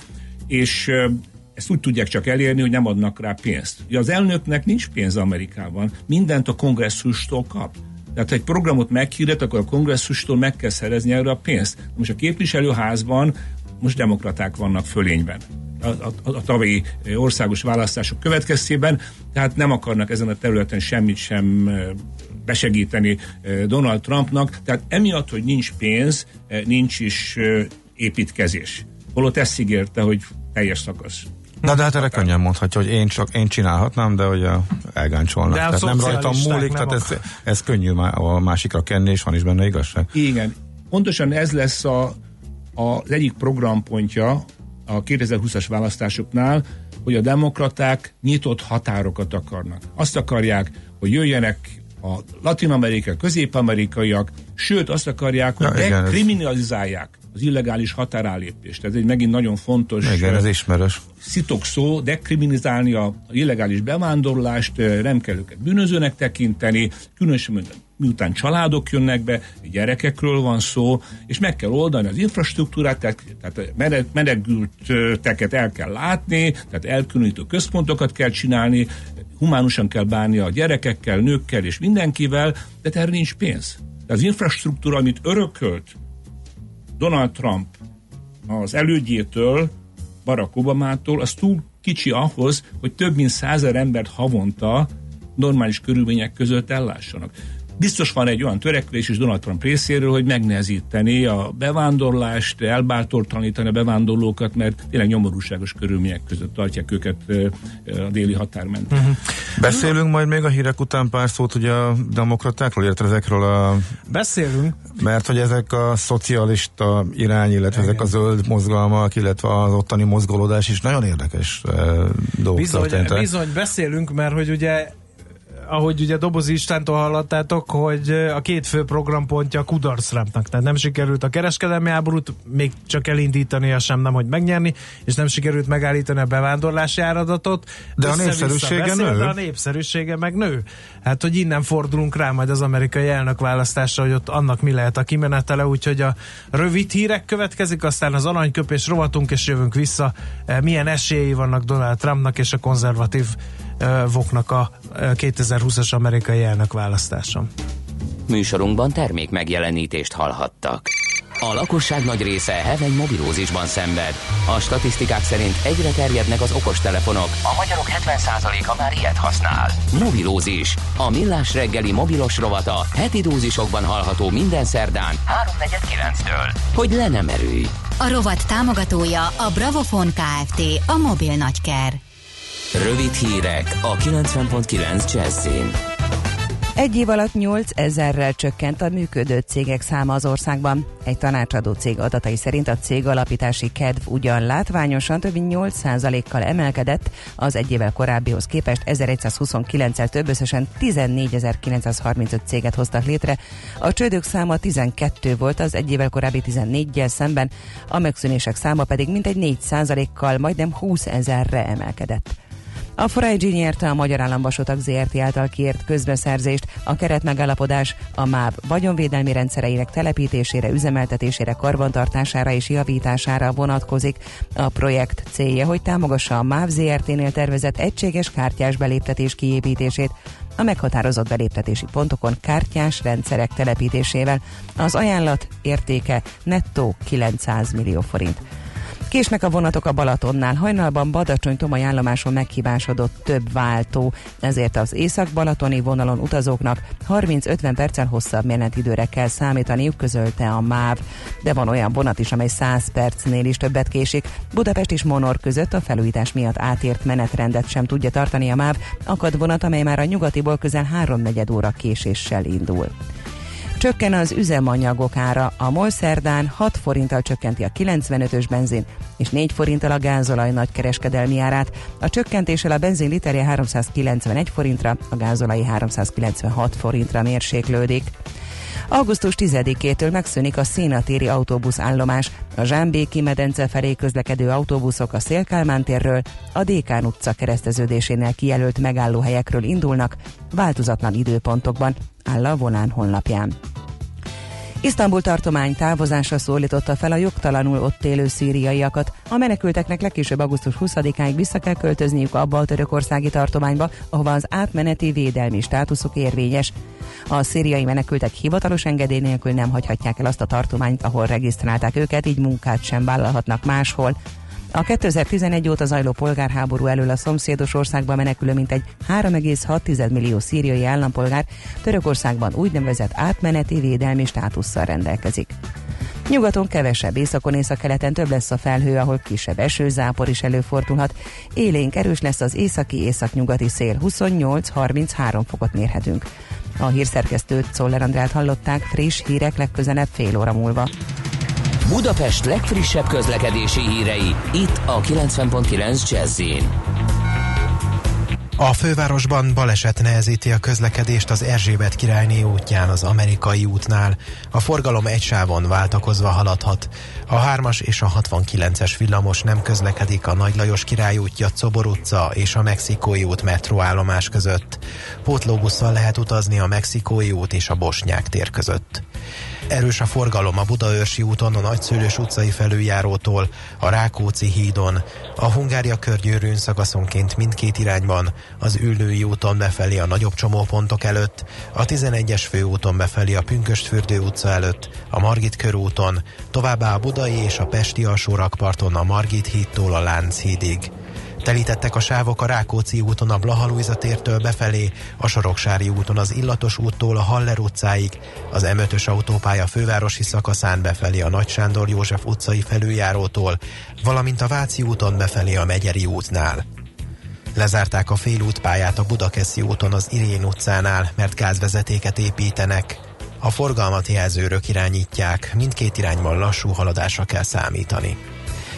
és ezt úgy tudják csak elérni, hogy nem adnak rá pénzt. Ugye az elnöknek nincs pénz Amerikában, mindent a kongresszustól kap. Tehát ha egy programot meghirdet, akkor a kongresszustól meg kell szerezni erre a pénzt. Most a képviselőházban most demokraták vannak fölényben a, a, a tavalyi országos választások következtében, tehát nem akarnak ezen a területen semmit sem besegíteni Donald Trumpnak, tehát emiatt, hogy nincs pénz, nincs is építkezés. Holott ezt ígérte, hogy teljes szakasz. Na de hát erre könnyen mondhatja, hogy én csak én csinálhatnám, de hogy elgáncsolnak. De tehát nem rajtam múlik, nem tehát ez, ez könnyű a másikra kenni, és van is benne igazság. Igen. Pontosan ez lesz a, a, az egyik programpontja a 2020-as választásoknál, hogy a demokraták nyitott határokat akarnak. Azt akarják, hogy jöjjenek a latin-amerikai, közép-amerikaiak, sőt azt akarják, hogy ja, dekriminalizálják az illegális határálépést. Ez egy megint nagyon fontos igen, ez ismeres. szitok szó, dekriminalizálni a illegális bevándorlást, nem kell őket bűnözőnek tekinteni, különösen miután családok jönnek be, gyerekekről van szó, és meg kell oldani az infrastruktúrát, tehát, tehát menekülteket el kell látni, tehát elkülönítő központokat kell csinálni, humánusan kell bánni a gyerekekkel, nőkkel és mindenkivel, de erre nincs pénz. De az infrastruktúra, amit örökölt Donald Trump az elődjétől, Barack Obamától, az túl kicsi ahhoz, hogy több mint százer embert havonta normális körülmények között ellássanak. Biztos van egy olyan törekvés is Donald Trump részéről, hogy megnehezíteni a bevándorlást, elbátortalanítani a bevándorlókat, mert tényleg nyomorúságos körülmények között tartják őket a déli határ mentén. Uh-huh. Beszélünk majd még a hírek után pár szót ugye a demokratákról, illetve ezekről a... Beszélünk. Mert hogy ezek a szocialista irány, illetve Igen. ezek a zöld mozgalmak, illetve az ottani mozgolódás is nagyon érdekes dolgok bizony, bizony, beszélünk, mert hogy ugye ahogy ugye Dobozi Istántól hallottátok, hogy a két fő programpontja kudarcrámpnak, tehát nem sikerült a kereskedelmi háborút még csak elindítani, sem nem, hogy megnyerni, és nem sikerült megállítani a bevándorlási áradatot. De a népszerűsége beszél, nő. De a népszerűsége meg nő. Hát, hogy innen fordulunk rá majd az amerikai elnök választásra, hogy ott annak mi lehet a kimenetele, úgyhogy a rövid hírek következik, aztán az aranyköpés rovatunk, és jövünk vissza. Milyen esélyei vannak Donald Trumpnak és a konzervatív voknak a 2020-as amerikai elnök választáson. Műsorunkban termék megjelenítést hallhattak. A lakosság nagy része heveny mobilózisban szenved. A statisztikák szerint egyre terjednek az okostelefonok. A magyarok 70%-a már ilyet használ. Mobilózis. A millás reggeli mobilos rovata heti dózisokban hallható minden szerdán 3.49-től. Hogy le nem erőj. A rovat támogatója a Bravofon Kft. A mobil nagyker. Rövid hírek a 90.9 Jazzin. Egy év alatt 8 ezerrel csökkent a működő cégek száma az országban. Egy tanácsadó cég adatai szerint a cég alapítási kedv ugyan látványosan több mint 8%-kal emelkedett, az egy évvel korábbihoz képest 1129-el több összesen 14.935 céget hoztak létre. A csődök száma 12 volt az egy évvel korábbi 14-jel szemben, a megszűnések száma pedig mintegy 4%-kal majdnem 20 ezerre emelkedett. A Forage nyerte a Magyar Államvasutak ZRT által kiért közbeszerzést, a keretmegállapodás a MÁV vagyonvédelmi rendszereinek telepítésére, üzemeltetésére, karbantartására és javítására vonatkozik. A projekt célja, hogy támogassa a MÁV ZRT-nél tervezett egységes kártyás beléptetés kiépítését, a meghatározott beléptetési pontokon kártyás rendszerek telepítésével. Az ajánlat értéke nettó 900 millió forint. Késnek a vonatok a Balatonnál. Hajnalban Badacsony Tomai állomáson meghibásodott több váltó, ezért az észak-balatoni vonalon utazóknak 30-50 perccel hosszabb menetidőre kell számítaniuk, közölte a MÁV. De van olyan vonat is, amely 100 percnél is többet késik. Budapest és Monor között a felújítás miatt átért menetrendet sem tudja tartani a MÁV. Akad vonat, amely már a nyugatiból közel 3 óra késéssel indul. Csökken az üzemanyagok ára. A MOL szerdán 6 forinttal csökkenti a 95-ös benzin, és 4 forinttal a gázolaj nagykereskedelmi árát. A csökkentéssel a benzin literje 391 forintra, a gázolai 396 forintra mérséklődik. Augusztus 10-től megszűnik a szénatéri autóbuszállomás. A Zsámbéki medence felé közlekedő autóbuszok a Szélkálmán térről, a Dékán utca kereszteződésénél kijelölt megállóhelyekről indulnak, változatlan időpontokban, áll a Volán honlapján. Isztambul tartomány távozása szólította fel a jogtalanul ott élő szíriaiakat. A menekülteknek legkésőbb augusztus 20-áig vissza kell költözniük abba a törökországi tartományba, ahova az átmeneti védelmi státuszuk érvényes. A szíriai menekültek hivatalos engedély nélkül nem hagyhatják el azt a tartományt, ahol regisztrálták őket, így munkát sem vállalhatnak máshol. A 2011 óta zajló polgárháború elől a szomszédos országba menekülő mintegy 3,6 millió szíriai állampolgár Törökországban úgynevezett átmeneti védelmi státusszal rendelkezik. Nyugaton kevesebb, északon északkeleten több lesz a felhő, ahol kisebb esőzápor is előfordulhat. Élénk erős lesz az északi északnyugati szél, 28-33 fokot mérhetünk. A hírszerkesztőt Szoller Andrát hallották, friss hírek legközelebb fél óra múlva. Budapest legfrissebb közlekedési hírei, itt a 90.9 jazz a fővárosban baleset nehezíti a közlekedést az Erzsébet királyné útján az amerikai útnál. A forgalom egy sávon váltakozva haladhat. A 3-as és a 69-es villamos nem közlekedik a Nagy Lajos király útja, Cobor utca és a Mexikói út metróállomás között. Pótlóbusszal lehet utazni a Mexikói út és a Bosnyák tér között. Erős a forgalom a Budaörsi úton, a Nagyszülős utcai felüljárótól, a Rákóczi hídon, a Hungária körgyűrűn szakaszonként mindkét irányban, az Üllői úton befelé a nagyobb csomópontok előtt, a 11-es főúton befelé a Pünköstfürdő utca előtt, a Margit körúton, továbbá a Budai és a Pesti alsó rakparton a Margit hídtól a Lánchídig. Telítettek a sávok a Rákóczi úton a Blahalújza tértől befelé, a Soroksári úton az Illatos úttól a Haller utcáig, az M5-ös autópálya fővárosi szakaszán befelé a Nagy Sándor József utcai felüljárótól, valamint a Váci úton befelé a Megyeri útnál. Lezárták a félútpályát a Budakeszi úton az Irén utcánál, mert gázvezetéket építenek. A forgalmat jelzőrök irányítják, mindkét irányban lassú haladásra kell számítani.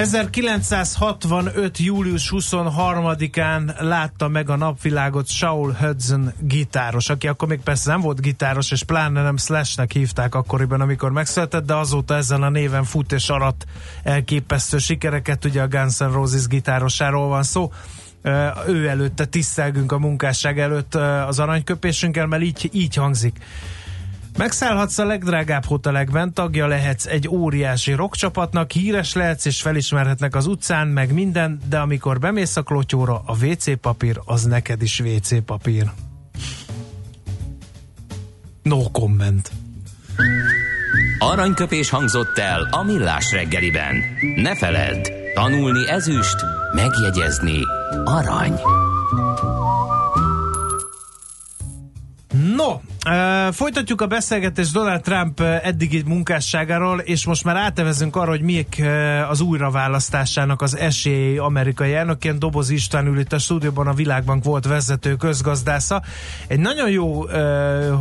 1965. július 23-án látta meg a napvilágot Saul Hudson gitáros, aki akkor még persze nem volt gitáros, és pláne nem Slashnek hívták akkoriban, amikor megszületett, de azóta ezen a néven fut és arat elképesztő sikereket, ugye a Guns N' Roses gitárosáról van szó. Ő előtte tisztelgünk a munkásság előtt az aranyköpésünkkel, mert így, így hangzik. Megszállhatsz a legdrágább hotelekben, tagja lehetsz egy óriási rockcsapatnak, híres lehetsz és felismerhetnek az utcán, meg minden, de amikor bemész a klotyóra, a WC papír az neked is WC papír. No comment. Aranyköpés hangzott el a millás reggeliben. Ne feledd, tanulni ezüst, megjegyezni arany. No, folytatjuk a beszélgetést Donald Trump eddigi munkásságáról, és most már átevezünk arra, hogy miek uh, az újraválasztásának az esélyei amerikai elnökként. Doboz István ül itt a stúdióban, a Világbank volt vezető közgazdásza. Egy nagyon jó uh,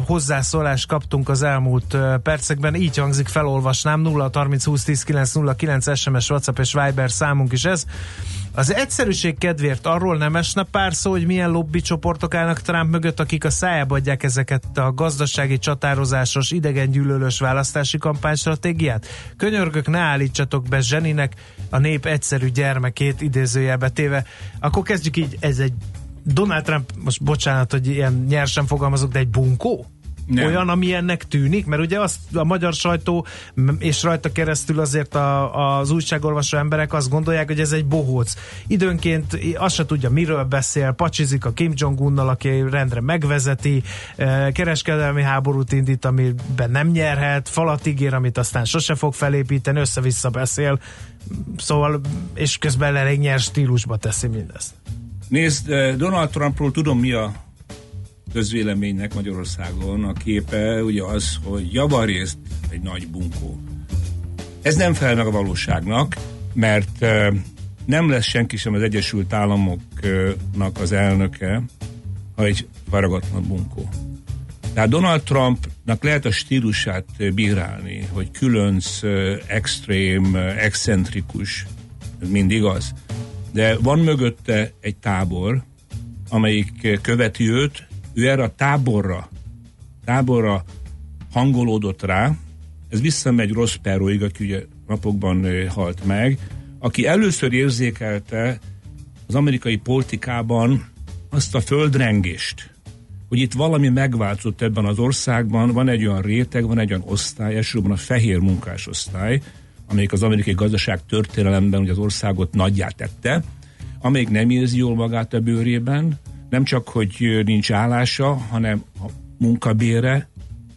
hozzászólást kaptunk az elmúlt uh, percekben, így hangzik, felolvasnám, 0 30 20 10 9 0 9 SMS, WhatsApp és Viber számunk is ez. Az egyszerűség kedvéért arról nem esne pár szó, hogy milyen lobby csoportok állnak Trump mögött, akik a szájába adják ezeket a gazdasági csatározásos, gyűlölős választási kampánystratégiát? Könyörgök, ne állítsatok be Zseninek a nép egyszerű gyermekét idézőjelbe téve. Akkor kezdjük így, ez egy Donald Trump, most bocsánat, hogy ilyen nyersen fogalmazok, de egy bunkó? Nem. Olyan, ami ennek tűnik? Mert ugye azt a magyar sajtó, és rajta keresztül azért a, az újságolvasó emberek azt gondolják, hogy ez egy bohóc. Időnként azt se tudja, miről beszél, pacsizik a Kim Jong-unnal, aki rendre megvezeti, eh, kereskedelmi háborút indít, amiben nem nyerhet, falat ígér, amit aztán sose fog felépíteni, össze-vissza beszél, szóval, és közben elég nyers stílusba teszi mindezt. Nézd, eh, Donald Trumpról tudom mi a közvéleménynek Magyarországon a képe ugye az, hogy javarészt egy nagy bunkó. Ez nem fel meg a valóságnak, mert nem lesz senki sem az Egyesült Államoknak az elnöke, ha egy faragatlan bunkó. Tehát Donald Trumpnak lehet a stílusát bírálni, hogy különc, extrém, excentrikus, mind igaz. De van mögötte egy tábor, amelyik követi őt, ő erre a táborra, táborra hangolódott rá, ez visszamegy Ross Perroig, aki ugye napokban halt meg, aki először érzékelte az amerikai politikában azt a földrengést, hogy itt valami megváltozott ebben az országban, van egy olyan réteg, van egy olyan osztály, elsősorban a fehér munkásosztály, amelyik az amerikai gazdaság történelemben ugye az országot nagyját tette, amelyik nem érzi jól magát a bőrében, nem csak, hogy nincs állása, hanem a munkabére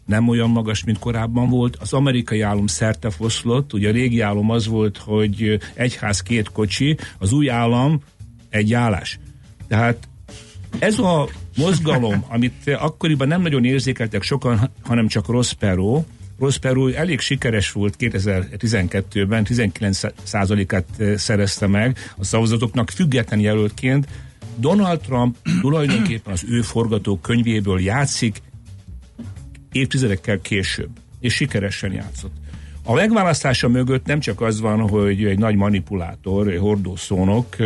nem olyan magas, mint korábban volt. Az amerikai állam szerte foszlott, ugye a régi állam az volt, hogy egy ház, két kocsi, az új állam egy állás. Tehát ez a mozgalom, amit akkoriban nem nagyon érzékeltek sokan, hanem csak Ross Perot elég sikeres volt 2012-ben, 19%-át szerezte meg a szavazatoknak független jelöltként. Donald Trump tulajdonképpen az ő forgatókönyvéből játszik évtizedekkel később, és sikeresen játszott. A megválasztása mögött nem csak az van, hogy egy nagy manipulátor, hordószónok,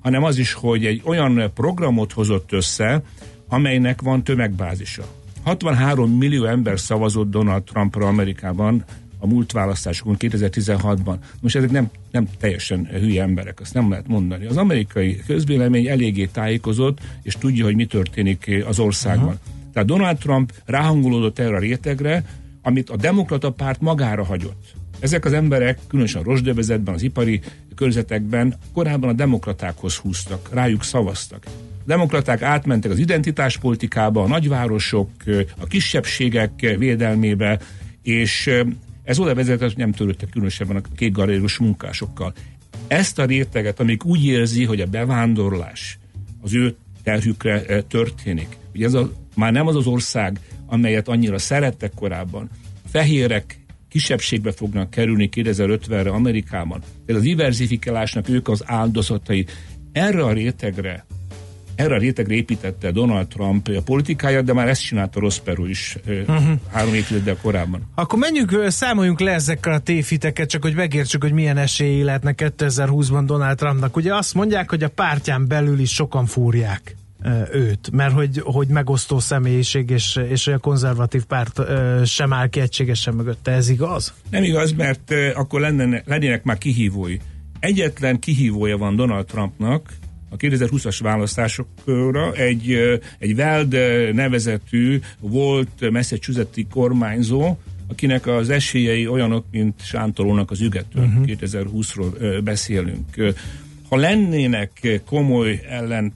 hanem az is, hogy egy olyan programot hozott össze, amelynek van tömegbázisa. 63 millió ember szavazott Donald Trumpra Amerikában a múlt választásokon 2016-ban. Most ezek nem, nem teljesen hülye emberek, azt nem lehet mondani. Az amerikai közvélemény eléggé tájékozott, és tudja, hogy mi történik az országban. Uh-huh. Tehát Donald Trump ráhangolódott erre a rétegre, amit a demokrata párt magára hagyott. Ezek az emberek, különösen a rosdövezetben, az ipari körzetekben korábban a demokratákhoz húztak, rájuk szavaztak. A demokraták átmentek az identitáspolitikába, a nagyvárosok, a kisebbségek védelmébe, és ez oda vezetett, nem törődtek különösebben a kékgalérius munkásokkal. Ezt a réteget, amik úgy érzi, hogy a bevándorlás az ő terhükre történik. Ugye ez a, már nem az az ország, amelyet annyira szerettek korábban. A fehérek kisebbségbe fognak kerülni 2050-re Amerikában. Ez az diversifikálásnak ők az áldozatai. Erre a rétegre erre a rétegre építette Donald Trump a politikáját, de már ezt csinálta Ross Perot is uh-huh. három évtizeddel korábban. Akkor menjünk, számoljunk le ezekkel a tévhiteket, csak hogy megértsük, hogy milyen esélyi lehetnek 2020-ban Donald Trumpnak. Ugye azt mondják, hogy a pártján belül is sokan fúrják őt, mert hogy, hogy megosztó személyiség és, és a konzervatív párt sem áll ki egységesen mögötte, ez igaz? Nem igaz, mert akkor lenne, lennének már kihívói. Egyetlen kihívója van Donald Trumpnak, a 2020-as választásokra egy, egy Weld nevezetű volt Massachusetts kormányzó, akinek az esélyei olyanok, mint Sántolónak az ügető. Uh-huh. 2020-ról beszélünk. Ha lennének komoly ellen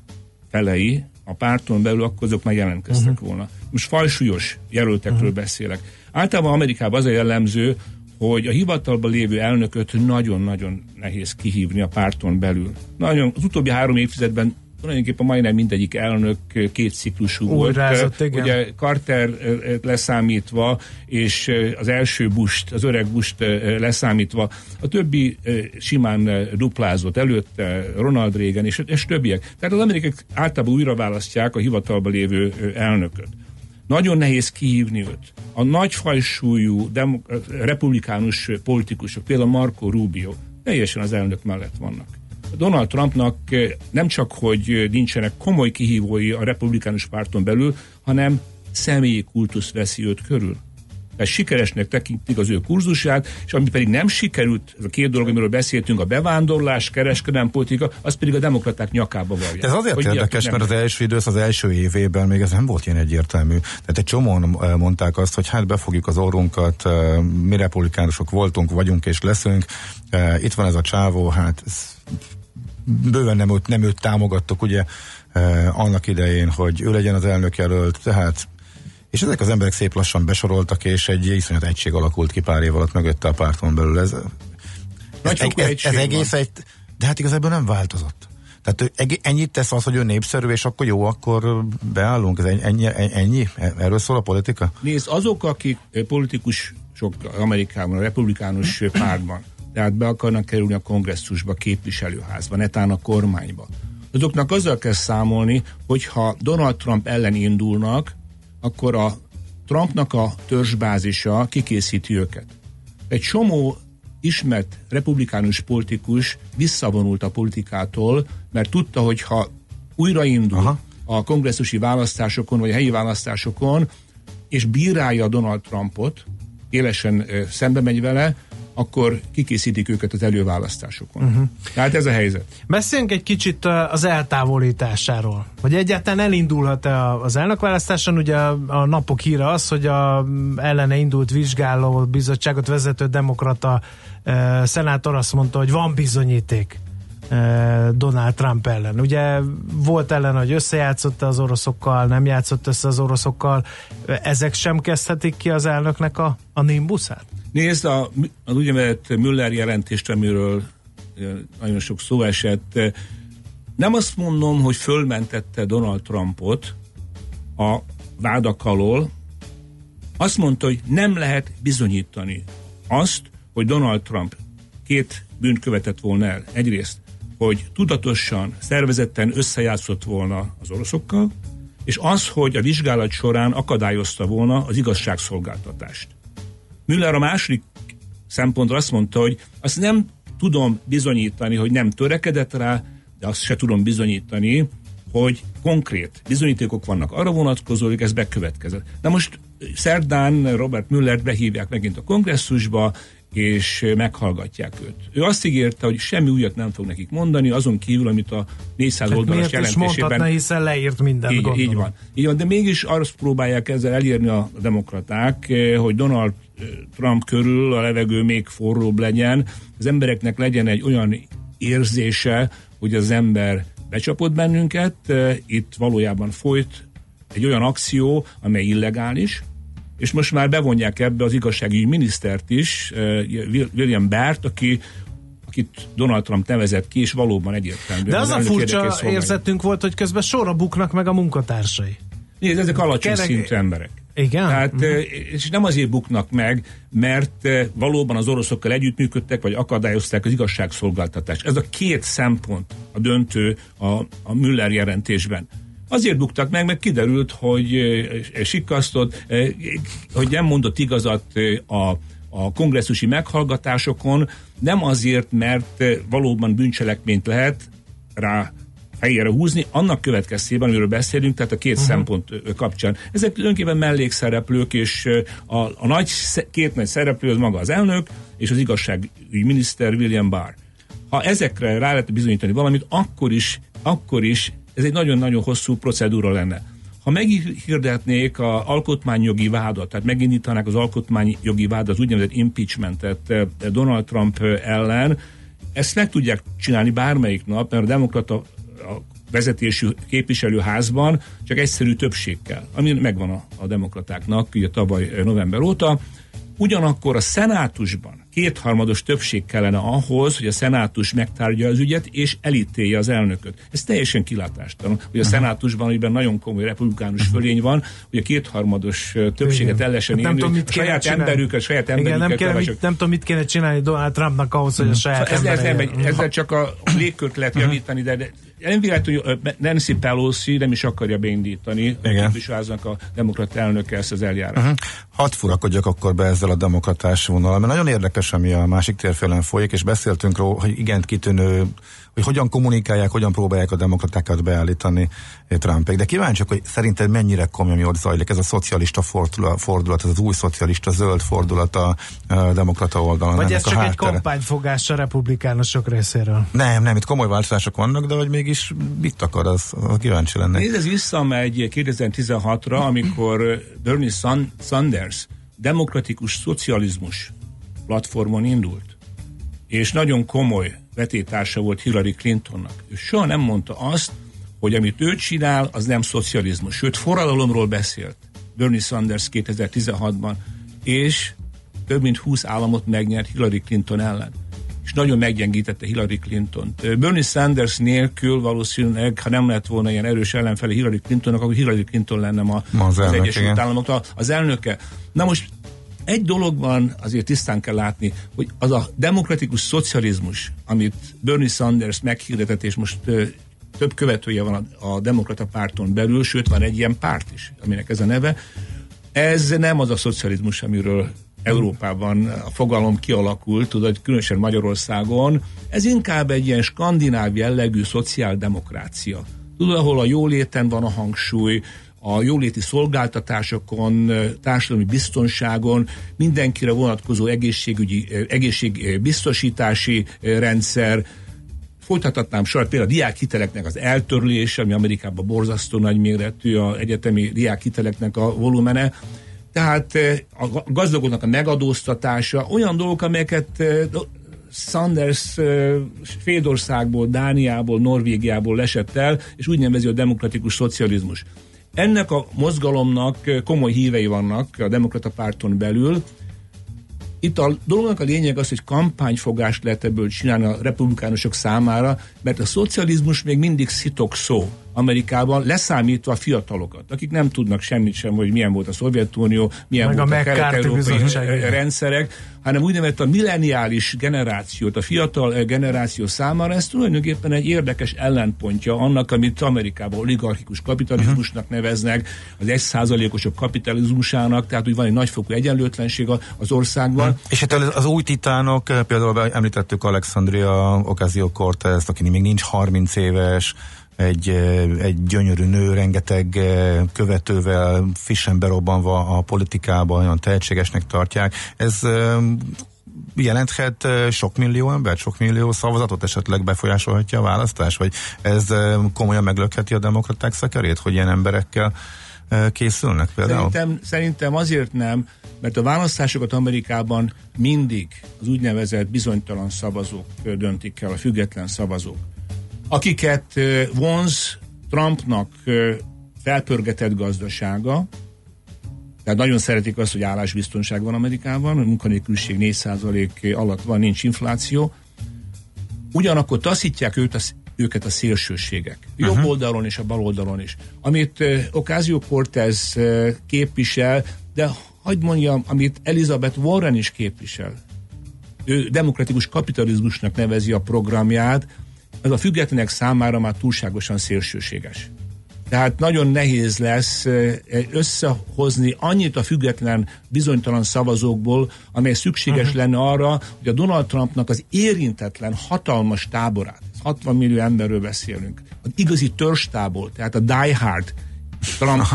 felei a párton belül, akkor azok megjelentkeztek uh-huh. volna. Most fajsúlyos jelöltekről uh-huh. beszélek. Általában Amerikában az a jellemző, hogy a hivatalban lévő elnököt nagyon-nagyon nehéz kihívni a párton belül. Nagyon, az utóbbi három évtizedben tulajdonképpen majdnem mindegyik elnök két ciklusú Úgy volt. Igen. Ugye Carter leszámítva, és az első Bush, az öreg Bush leszámítva, a többi simán duplázott előtte, Ronald Reagan és, és többiek. Tehát az amerikák általában újra választják a hivatalban lévő elnököt. Nagyon nehéz kihívni őt. A nagyfajsúlyú demok- republikánus politikusok, például Marco Rubio, teljesen az elnök mellett vannak. Donald Trumpnak eh, nem csak, hogy nincsenek komoly kihívói a republikánus párton belül, hanem személyi kultusz veszi őt körül. Tehát sikeresnek tekintik az ő kurzusát, és ami pedig nem sikerült, a két dolog, amiről beszéltünk, a bevándorlás, kereskedelmi politika, az pedig a demokraták nyakába varja. Ez azért hogy érdekes, mert az első idősz, az első évében még ez nem volt ilyen egyértelmű. Tehát egy csomóan mondták azt, hogy hát befogjuk az orrunkat, mi republikánusok voltunk, vagyunk és leszünk, itt van ez a csávó, hát ez bőven nem őt, nem őt támogattok, ugye, annak idején, hogy ő legyen az elnök jelölt, tehát és ezek az emberek szép lassan besoroltak, és egy iszonyat egység alakult ki pár év alatt mögötte a párton belül. Ez, ez, ez, ez egész egy, de hát igazából nem változott. Tehát ennyit tesz az, hogy ő népszerű, és akkor jó, akkor beállunk. Ez ennyi, ennyi? Erről szól a politika? Nézd, azok, akik politikusok Amerikában, a republikánus pártban, tehát be akarnak kerülni a kongresszusba, képviselőházba, netán a kormányba. Azoknak azzal kell számolni, hogyha Donald Trump ellen indulnak, akkor a Trumpnak a törzsbázisa kikészíti őket. Egy csomó ismert republikánus politikus visszavonult a politikától, mert tudta, hogy ha újraindul Aha. a kongresszusi választásokon, vagy a helyi választásokon, és bírálja Donald Trumpot, élesen szembe megy vele, akkor kikészítik őket az előválasztásokon. Uh-huh. Tehát ez a helyzet. Beszéljünk egy kicsit az eltávolításáról. Hogy egyáltalán elindulhat-e az elnökválasztáson? Ugye a napok híre az, hogy a ellene indult vizsgáló bizottságot vezető demokrata szenátor azt mondta, hogy van bizonyíték Donald Trump ellen. Ugye volt ellen, hogy összejátszott az oroszokkal, nem játszott össze az oroszokkal. Ezek sem kezdhetik ki az elnöknek a, a nimbuszát? Nézd, a, az úgynevezett Müller jelentést, amiről nagyon sok szó esett, nem azt mondom, hogy fölmentette Donald Trumpot a vádak alól, azt mondta, hogy nem lehet bizonyítani azt, hogy Donald Trump két bűnt követett volna el. Egyrészt, hogy tudatosan, szervezetten összejátszott volna az oroszokkal, és az, hogy a vizsgálat során akadályozta volna az igazságszolgáltatást. Müller a második szempontra azt mondta, hogy azt nem tudom bizonyítani, hogy nem törekedett rá, de azt se tudom bizonyítani, hogy konkrét bizonyítékok vannak arra vonatkozó, hogy ez bekövetkezett. Na most szerdán Robert Müllert behívják megint a kongresszusba, és meghallgatják őt. Ő azt ígérte, hogy semmi újat nem fog nekik mondani, azon kívül, amit a 400 hát oldalas jelentésében... Miért mondhatna, hiszen leírt mindent, így, így van. Így van, de mégis azt próbálják ezzel elérni a demokraták, eh, hogy Donald Trump körül a levegő még forróbb legyen, az embereknek legyen egy olyan érzése, hogy az ember becsapott bennünket, itt valójában folyt egy olyan akció, amely illegális, és most már bevonják ebbe az igazságügyi minisztert is, William Bert, aki akit Donald Trump nevezett ki, és valóban egyértelmű. De az, az a furcsa érzetünk volt, hogy közben sorra buknak meg a munkatársai. Nézd, ezek alacsony Kereg... szintű emberek. Igen? Tehát, mm. és nem azért buknak meg, mert eh, valóban az oroszokkal együttműködtek, vagy akadályozták az igazságszolgáltatást. Ez a két szempont a döntő a, a Müller jelentésben. Azért buktak meg, mert kiderült, hogy e, sikasztott, hogy nem mondott igazat a, a kongresszusi meghallgatásokon, nem azért, mert valóban bűncselekményt lehet rá helyére húzni, annak következtében, amiről beszélünk, tehát a két uh-huh. szempont kapcsán. Ezek tulajdonképpen mellékszereplők, és a, a nagy, két nagy szereplő az maga az elnök, és az igazságügyi miniszter William Barr. Ha ezekre rá lehet bizonyítani valamit, akkor is, akkor is ez egy nagyon-nagyon hosszú procedúra lenne. Ha meghirdetnék a alkotmányjogi vádat, tehát megindítanák az alkotmányjogi vádat, az úgynevezett impeachmentet Donald Trump ellen, ezt meg tudják csinálni bármelyik nap, mert a demokrata a vezetésű képviselőházban csak egyszerű többség kell, ami megvan a, a demokratáknak ugye tavaly november óta. Ugyanakkor a szenátusban kétharmados többség kellene ahhoz, hogy a szenátus megtárgya az ügyet, és elítélje az elnököt. Ez teljesen kilátástalan, hogy a szenátusban, amiben nagyon komoly republikánus fölény van, hogy a kétharmados többséget ellesen hát élni, a saját emberüket, saját emberüket. Igen, nem, kéne, mit, nem tudom, mit kéne csinálni Donald Trumpnak ahhoz, hogy a saját ez, ez nem, Ezzel csak a légkört lehet javítani, de, de nem véletlenül, hogy Nancy Pelosi nem is akarja beindítani a képviselőháznak a demokrat elnöke ezt az eljárás. Uh-huh. Hadd furakodjak akkor be ezzel a demokratás vonalal, mert nagyon érdekes beszélgetés, ami a másik térfélen folyik, és beszéltünk róla, hogy igen kitűnő, hogy hogyan kommunikálják, hogyan próbálják a demokratákat beállítani Trumpék. De kíváncsiak, hogy szerinted mennyire komoly, ami ott zajlik ez a szocialista fordulat, ez az új szocialista zöld fordulat a, a demokrata oldalon. Vagy ez csak egy kampányfogás a republikánusok részéről? Nem, nem, itt komoly változások vannak, de hogy mégis mit akar, az, az kíváncsi lenne. Nézd, ez visszamegy 2016-ra, amikor Bernie Sanders demokratikus szocializmus platformon indult, és nagyon komoly vetétársa volt Hillary Clintonnak. Ő soha nem mondta azt, hogy amit ő csinál, az nem szocializmus. Sőt, forradalomról beszélt Bernie Sanders 2016-ban, és több mint 20 államot megnyert Hillary Clinton ellen és nagyon meggyengítette Hillary Clinton-t. Bernie Sanders nélkül valószínűleg, ha nem lett volna ilyen erős ellenfele Hillary Clintonnak, akkor Hillary Clinton lenne ma az, az Egyesült Államok az elnöke. Na most egy dologban azért tisztán kell látni, hogy az a demokratikus szocializmus, amit Bernie Sanders meghirdetett, és most több követője van a, a demokrata párton belül, sőt van egy ilyen párt is, aminek ez a neve, ez nem az a szocializmus, amiről Európában a fogalom kialakult, tudod, különösen Magyarországon, ez inkább egy ilyen skandináv jellegű szociáldemokrácia. Tudod, ahol a jóléten van a hangsúly, a jóléti szolgáltatásokon, társadalmi biztonságon, mindenkire vonatkozó egészségügyi, egészségbiztosítási rendszer, Folytathatnám sorát például a diákhiteleknek az eltörlése, ami Amerikában borzasztó nagy a egyetemi diákhiteleknek a volumene. Tehát a gazdagoknak a megadóztatása, olyan dolgok, amelyeket Sanders Fédországból, Dániából, Norvégiából lesett el, és úgy nevezi a demokratikus szocializmus. Ennek a mozgalomnak komoly hívei vannak a demokrata párton belül. Itt a dolognak a lényeg az, hogy kampányfogást lehet ebből csinálni a republikánusok számára, mert a szocializmus még mindig szitok szó. Amerikában, leszámítva a fiatalokat, akik nem tudnak semmit sem, hogy milyen volt a Szovjetunió, milyen Meg volt a, a kelet-európai rendszerek, hanem úgynevezett a milleniális generációt, a fiatal generáció számára, ez tulajdonképpen egy érdekes ellenpontja annak, amit Amerikában oligarchikus kapitalizmusnak neveznek, az egy százalékosok kapitalizmusának, tehát úgy van egy nagyfokú egyenlőtlenség az országban. Hmm. És itt az új titánok, például említettük Alexandria Ocasio-Cortez, aki még nincs 30 éves, egy, egy gyönyörű nő, rengeteg követővel, frissen berobbanva a politikában, olyan tehetségesnek tartják. Ez jelenthet sok millió ember, sok millió szavazatot esetleg befolyásolhatja a választás, vagy ez komolyan meglökheti a demokraták szekerét, hogy ilyen emberekkel készülnek például? Szerintem, szerintem azért nem, mert a választásokat Amerikában mindig az úgynevezett bizonytalan szavazók döntik el, a független szavazók akiket vonz Trumpnak felpörgetett gazdasága, tehát nagyon szeretik azt, hogy állásbiztonság van Amerikában, a munkanélküliség 4% alatt van, nincs infláció. Ugyanakkor taszítják őt a, őket a szélsőségek. Jobb uh-huh. oldalon és a bal oldalon is. Amit uh, Ocasio-Cortez uh, képvisel, de hagyd mondjam, amit Elizabeth Warren is képvisel. Ő demokratikus kapitalizmusnak nevezi a programját, ez a függetlenek számára már túlságosan szélsőséges. Tehát nagyon nehéz lesz összehozni annyit a független bizonytalan szavazókból, amely szükséges uh-huh. lenne arra, hogy a Donald Trumpnak az érintetlen hatalmas táborát, 60 millió emberről beszélünk, az igazi törstából, tehát a die hard Trump,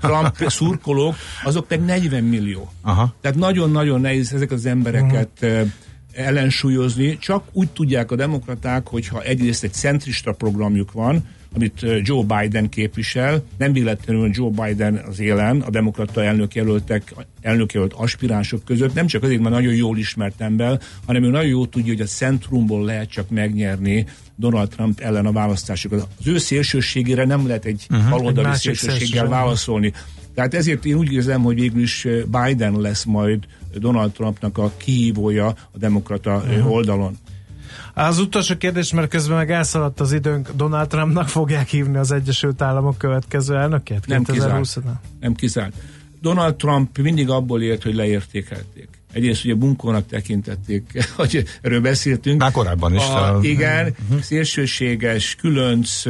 Trump szurkolók, azok meg 40 millió. Aha. Tehát nagyon-nagyon nehéz ezek az embereket uh-huh ellensúlyozni, csak úgy tudják a demokraták, hogyha egyrészt egy centrista programjuk van, amit Joe Biden képvisel, nem véletlenül Joe Biden az élen, a demokrata elnök jelöltek, elnök jelölt aspiránsok között, nem csak azért, mert nagyon jól ismert ember, hanem ő nagyon jól tudja, hogy a centrumból lehet csak megnyerni Donald Trump ellen a választásokat. Az ő szélsőségére nem lehet egy uh-huh, baloldali szélsőséggel válaszolni. Tehát ezért én úgy érzem, hogy végül is Biden lesz majd Donald Trumpnak a kihívója a demokrata uh-huh. oldalon. Az utolsó kérdés, mert közben meg elszaladt az időnk, Donald Trumpnak fogják hívni az Egyesült Államok következő elnökét? Nem kizárt. Nem kizárt. Donald Trump mindig abból ért, hogy leértékelték. Egyrészt ugye bunkónak tekintették, hogy erről beszéltünk. Már korábban is. A, a... Igen, uh-huh. szélsőséges, különc,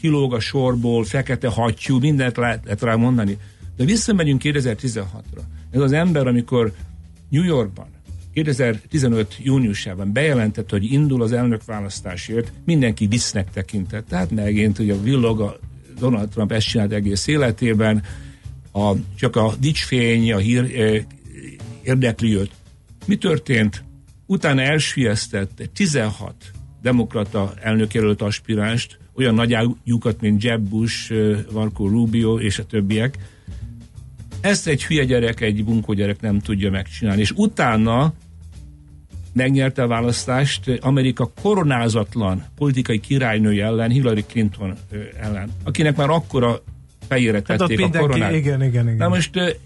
kilóg a sorból, fekete hattyú, mindent lehet rá mondani. De visszamegyünk 2016-ra. Ez az ember, amikor New Yorkban 2015 júniusában bejelentett, hogy indul az elnökválasztásért, mindenki visznek tekintett. Tehát megint ugye villog a Donald Trump ezt csinált egész életében, a, csak a dicsfény, a hír eh, érdekli őt. Mi történt? Utána elsüllyesztett 16 demokrata elnökjelölt aspiránst, olyan nagy ágyúkat, mint Jeb Bush, Marco Rubio és a többiek. Ezt egy hülye gyerek, egy bunkó gyerek nem tudja megcsinálni. És utána megnyerte a választást Amerika koronázatlan politikai királynő ellen, Hillary Clinton ellen, akinek már akkora fejére hát tették hát a koronát. Igen, igen, igen. Na most,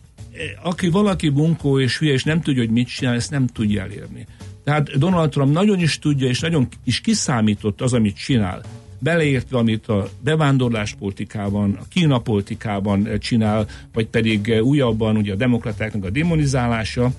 aki valaki bunkó és hülye, és nem tudja, hogy mit csinál, ezt nem tudja elérni. Tehát Donald Trump nagyon is tudja, és nagyon is kiszámított az, amit csinál. Beleértve, amit a bevándorláspolitikában, a Kína politikában csinál, vagy pedig újabban ugye a demokratáknak a demonizálása.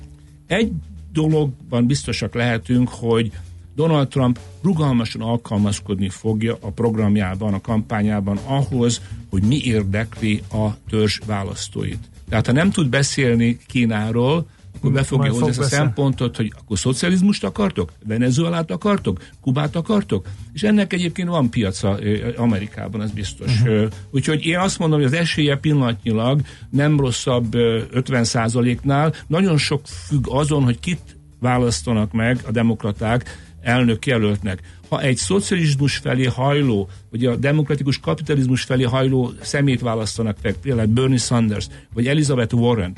Egy dologban biztosak lehetünk, hogy Donald Trump rugalmasan alkalmazkodni fogja a programjában, a kampányában ahhoz, hogy mi érdekli a törzs választóit. Tehát ha nem tud beszélni Kínáról, akkor be fogja hozni ezt a szempontot, hogy akkor szocializmust akartok, Venezuelát akartok, Kubát akartok, és ennek egyébként van piaca Amerikában, ez biztos. Uh-huh. Úgyhogy én azt mondom, hogy az esélye pillanatnyilag nem rosszabb 50%-nál, nagyon sok függ azon, hogy kit választanak meg a demokraták elnök jelöltnek. Ha egy szocializmus felé hajló, vagy a demokratikus kapitalizmus felé hajló szemét választanak meg, például Bernie Sanders, vagy Elizabeth Warren,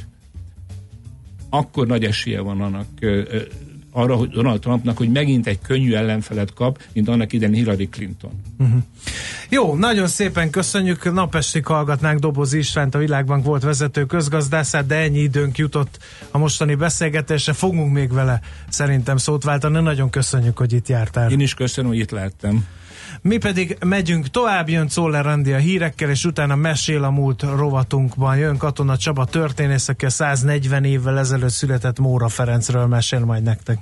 akkor nagy esélye van annak arra, hogy Donald Trumpnak, hogy megint egy könnyű ellenfelet kap, mint annak idején Hillary Clinton. Uh-huh. Jó, nagyon szépen köszönjük. Napestig hallgatnánk Doboz Istvánt, a Világbank volt vezető közgazdászát, de ennyi időnk jutott a mostani beszélgetésre. Fogunk még vele szerintem szót váltani. Nagyon köszönjük, hogy itt jártál. Én is köszönöm, hogy itt lehettem. Mi pedig megyünk tovább, jön Czoller Andi a hírekkel, és utána mesél a múlt rovatunkban. Jön Katona Csaba történészekkel 140 évvel ezelőtt született Móra Ferencről mesél majd nektek.